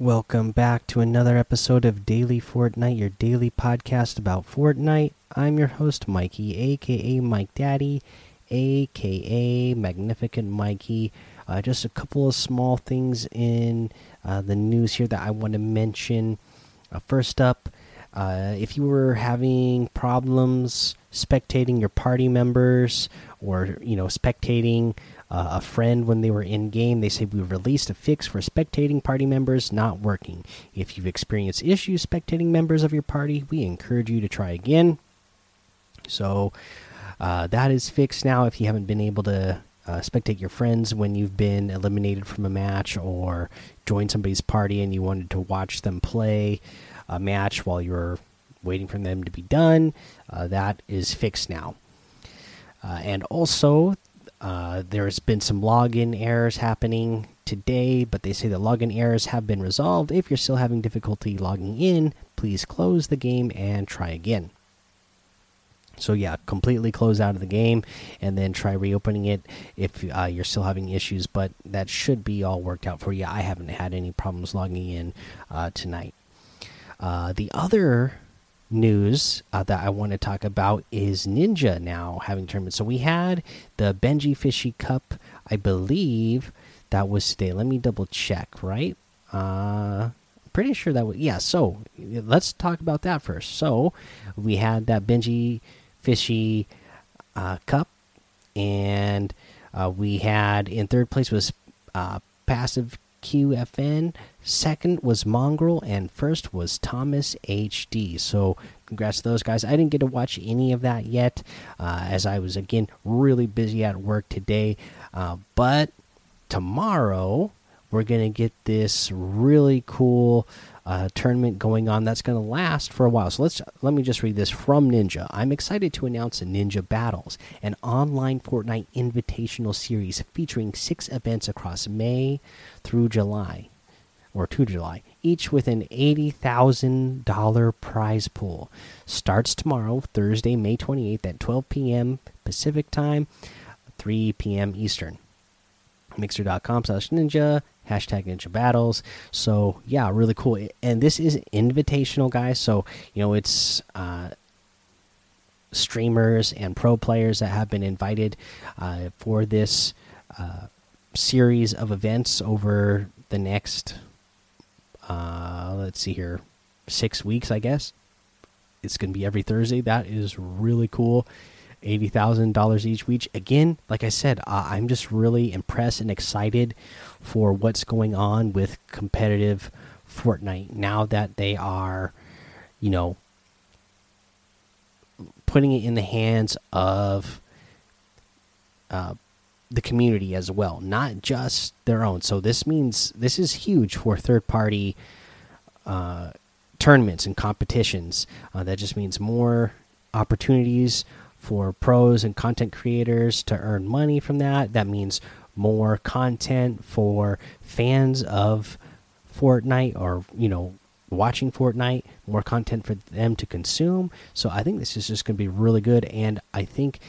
Welcome back to another episode of Daily Fortnite, your daily podcast about Fortnite. I'm your host, Mikey, aka Mike Daddy, aka Magnificent Mikey. Uh, just a couple of small things in uh, the news here that I want to mention. Uh, first up, uh, if you were having problems spectating your party members or you know spectating uh, a friend when they were in game. They say we released a fix for spectating party members not working. If you've experienced issues spectating members of your party, we encourage you to try again. So uh, that is fixed now. If you haven't been able to uh, spectate your friends when you've been eliminated from a match or join somebody's party and you wanted to watch them play a match while you're waiting for them to be done, uh, that is fixed now. Uh, and also, uh, there's been some login errors happening today, but they say the login errors have been resolved. If you're still having difficulty logging in, please close the game and try again. So yeah, completely close out of the game and then try reopening it if uh, you're still having issues. But that should be all worked out for you. I haven't had any problems logging in uh, tonight. Uh, the other news uh, that I want to talk about is Ninja now having tournaments. So we had the Benjyfishy Cup, I believe that was today. Let me double check, right? Uh pretty sure that was yeah, so let's talk about that first. So we had that Benji Fishy uh, Cup and uh, we had in third place was uh, Passive QFN. Second was Mongraal, and first was Thomas HD. So, congrats to those guys. I didn't get to watch any of that yet, uh, as I was again really busy at work today. Uh, but tomorrow, we're gonna get this really cool uh, tournament going on that's going to last for a while. So let's let me just read this from Ninja. I'm excited to announce Ninja Battles, an online Fortnite invitational series featuring six events across May through July, or to July, each with an eighty thousand dollar prize pool. Starts tomorrow, Thursday, May 28th at 12 p.m. Pacific time, 3 p.m. Eastern. Mixer.com slash ninja hashtag ninja battles. So yeah really cool. And this is invitational guys. So you know it's uh, streamers and pro players that have been invited uh, for this uh, series of events over the next uh, let's see here six weeks i guess. It's going to be every thursday. That is really cool eighty thousand dollars each week. Again, like I said, uh, I'm just really impressed and excited for what's going on with competitive Fortnite now that they are, you know, putting it in the hands of uh, the community as well, not just their own. So this means this is huge for third party uh, tournaments and competitions. Uh, that just means more opportunities for pros and content creators to earn money from that. That means more content for fans of Fortnite or, you know, watching Fortnite, more content for them to consume. So I think this is just going to be really good. And I think,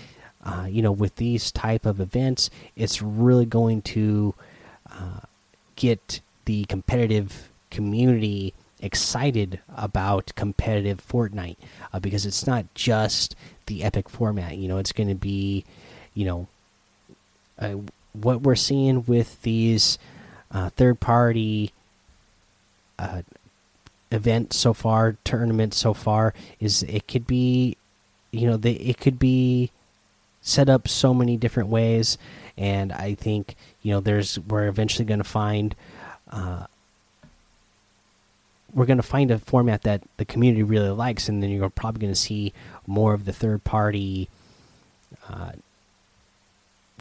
uh, you know, with these type of events, it's really going to uh, get the competitive community excited about competitive Fortnite uh, because it's not just the epic format. You know, it's going to be, you know, uh, what we're seeing with these uh, third party uh, events so far, tournaments so far, is it could be, you know, it could be set up so many different ways. And I think, you know, there's, we're eventually going to find, uh, we're going to find a format that the community really likes, and then you're probably going to see more of the third party uh,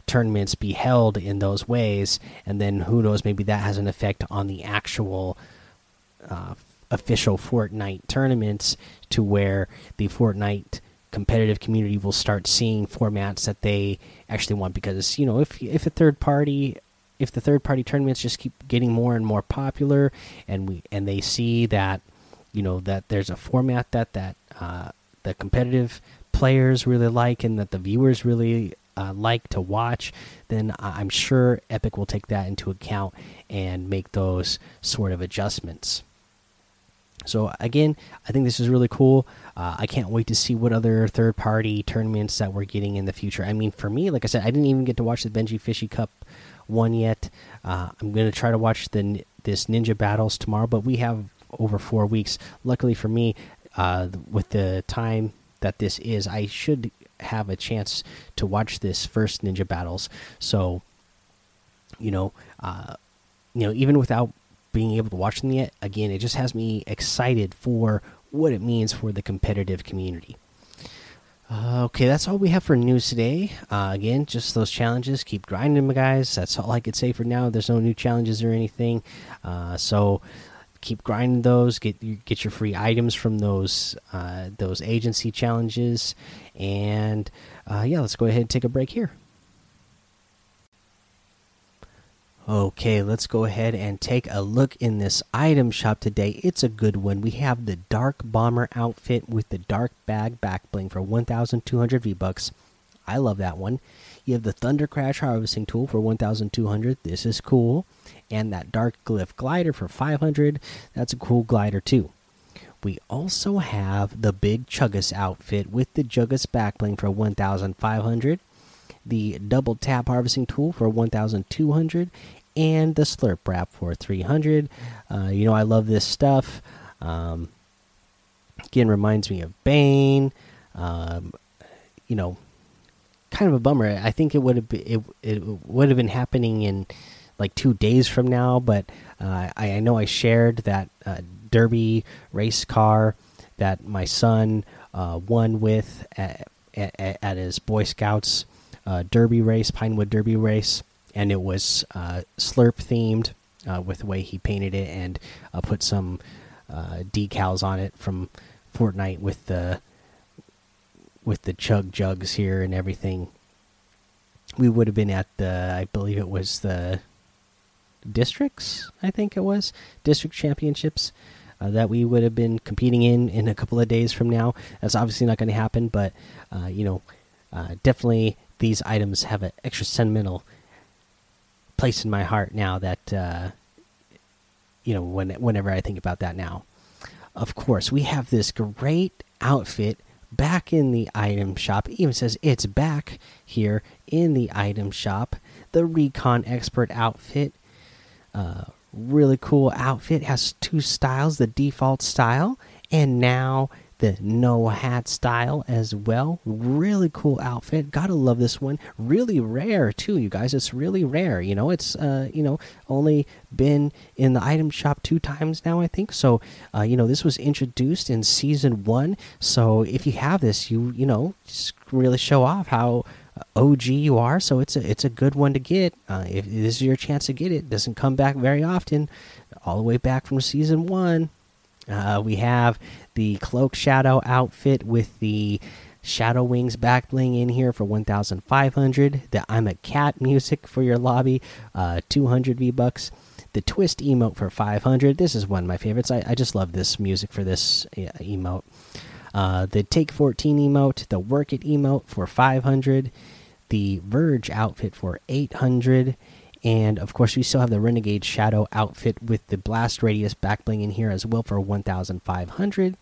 tournaments be held in those ways. And then who knows, maybe that has an effect on the actual uh, official Fortnite tournaments to where the Fortnite competitive community will start seeing formats that they actually want because you know if if a third party if the third party tournaments just keep getting more and more popular and we and they see that you know that there's a format that that uh, the competitive players really like and that the viewers really uh, like to watch, then I'm sure Epic will take that into account and make those sort of adjustments. So again, I think this is really cool. Uh, I can't wait to see what other third-party tournaments that we're getting in the future. I mean, for me, like I said, I didn't even get to watch the Benjyfishy Cup one yet. Uh, I'm gonna try to watch the this Ninja Battles tomorrow, but we have over four weeks. Luckily for me, uh, with the time that this is, I should have a chance to watch this first Ninja Battles. So, you know, uh, you know, even without being able to watch them yet, again, it just has me excited for what it means for the competitive community. Uh, okay, that's all we have for news today. Uh, again, just those challenges. Keep grinding guys. That's all I could say for now. There's no new challenges or anything. Uh, so keep grinding those. Get get your free items from those uh, those agency challenges. And uh, yeah, let's go ahead and take a break here. Okay, let's go ahead and take a look in this item shop today. It's a good one. We have the Dark Bomber outfit with the Dark Bag back bling for 1,200 V bucks. I love that one. You have the Thunder Crash harvesting tool for 1,200. This is cool. And that Dark Glyph glider for 500. That's a cool glider too. We also have the Big Chuggus outfit with the Chuggus back bling for 1,500 the double tap harvesting tool for 1200 and the slurp wrap for 300 uh, you know i love this stuff. Um, again reminds me of bane. Um, you know kind of a bummer. I think it would have been it, it would have been happening in like two days from now but uh, I, I, know i shared that uh, derby race car that my son uh, won with at, at, at, his boy scouts uh, derby race pinewood derby race and it was uh, slurp themed uh, with the way he painted it and uh, put some decals on it from Fortnite with the with the chug jugs here and everything. We would have been at the, I believe it was the districts. I think it was district championships. Uh, that we would have been competing in in a couple of days from now. That's obviously not going to happen, but uh, you know, uh, definitely these items have an extra sentimental place in my heart now that uh, you know when whenever I think about that now. Of course, we have this great outfit back in the item shop. It even says it's back here in the item shop. The Recon Expert outfit, uh, really cool outfit. Has two styles: the default style, and now the no hat style as well. Really cool outfit. Gotta love this one. Really rare too, you guys. It's really rare. You know, it's uh, you know only been in the item shop two times now, I think. So, uh, you know, this was introduced in season one. So if you have this, you you know, just really show off how OG you are. So it's a it's a good one to get. Uh, if this is your chance to get it, doesn't come back very often. All the way back from season one. Uh, we have the cloak shadow outfit with the shadow wings back bling in here for 1500 the i'm a cat music for your lobby uh 200 v bucks the twist emote for 500 this is one of my favorites. I, I just love this music for this emote. Uh, the take 14 emote the work it emote for 500 the verge outfit for 800 and of course, we still have the Renegade Shadow outfit with the blast radius back bling in here as well for 1,500.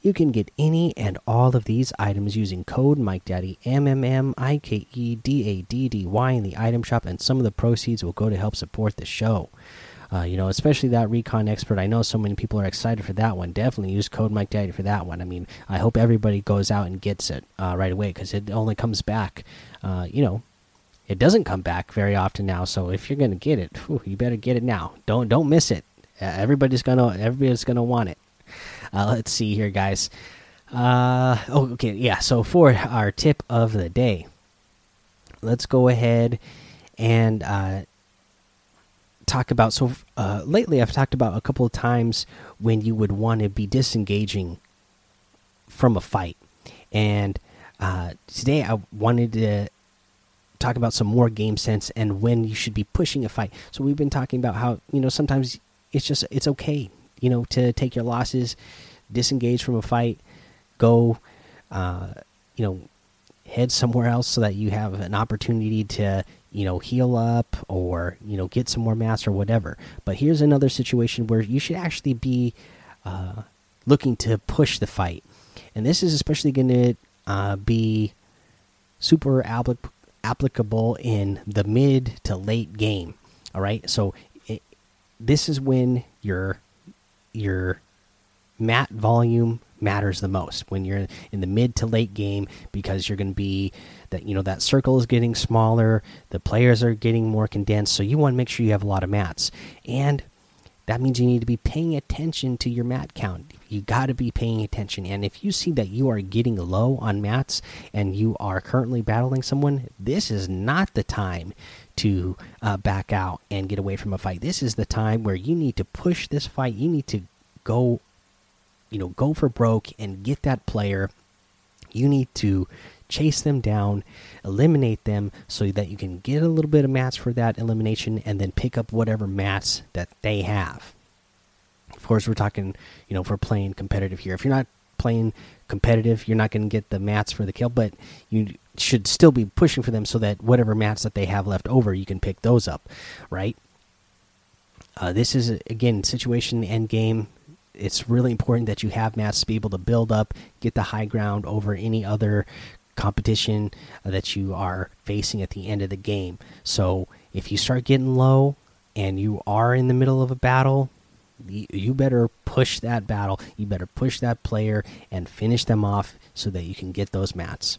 You can get any and all of these items using code MikeDaddy M M M I K E D A D D Y in the item shop, and some of the proceeds will go to help support the show. Uh, you know, especially that Recon Expert. I know so many people are excited for that one. Definitely use code Mike Daddy for that one. I mean, I hope everybody goes out and gets it uh, right away because it only comes back, uh, you know, it doesn't come back very often now. So if you're gonna get it, whew, you better get it now. Don't don't miss it. Uh, everybody's gonna everybody's gonna want it. Uh, let's see here, guys. Uh, oh, okay, yeah. So for our tip of the day, let's go ahead and uh, talk about. So uh, lately, I've talked about a couple of times when you would want to be disengaging from a fight, and uh, today I wanted to talk about some more game sense and when you should be pushing a fight. So we've been talking about how you know sometimes it's just it's okay you know to take your losses, disengage from a fight, go, uh, you know, head somewhere else so that you have an opportunity to you know heal up or you know get some more mass or whatever but here's another situation where you should actually be uh, looking to push the fight and this is especially going to uh, be super applic applicable in the mid to late game all right? So it, this is when your your mat volume matters the most when you're in the mid to late game because you're going to be that you know that circle is getting smaller the players are getting more condensed so you want to make sure you have a lot of mats. And that means you need to be paying attention to your mat count. You got to be paying attention. And if you see that you are getting low on mats and you are currently battling someone this is not the time to uh, back out and get away from a fight. This is the time where you need to push this fight. You need to go you know go for broke and get that player. You need to chase them down eliminate them so that you can get a little bit of mats for that elimination and then pick up whatever mats that they have. Of course we're talking you know we're playing competitive here. If you're not playing competitive you're not going to get the mats for the kill but you should still be pushing for them so that whatever mats that they have left over you can pick those up right? Uh, this is again situation end game. It's really important that you have mats to be able to build up, get the high ground over any other competition uh, that you are facing at the end of the game. So if you start getting low and you are in the middle of a battle, you better push that battle. You better push that player and finish them off so that you can get those mats.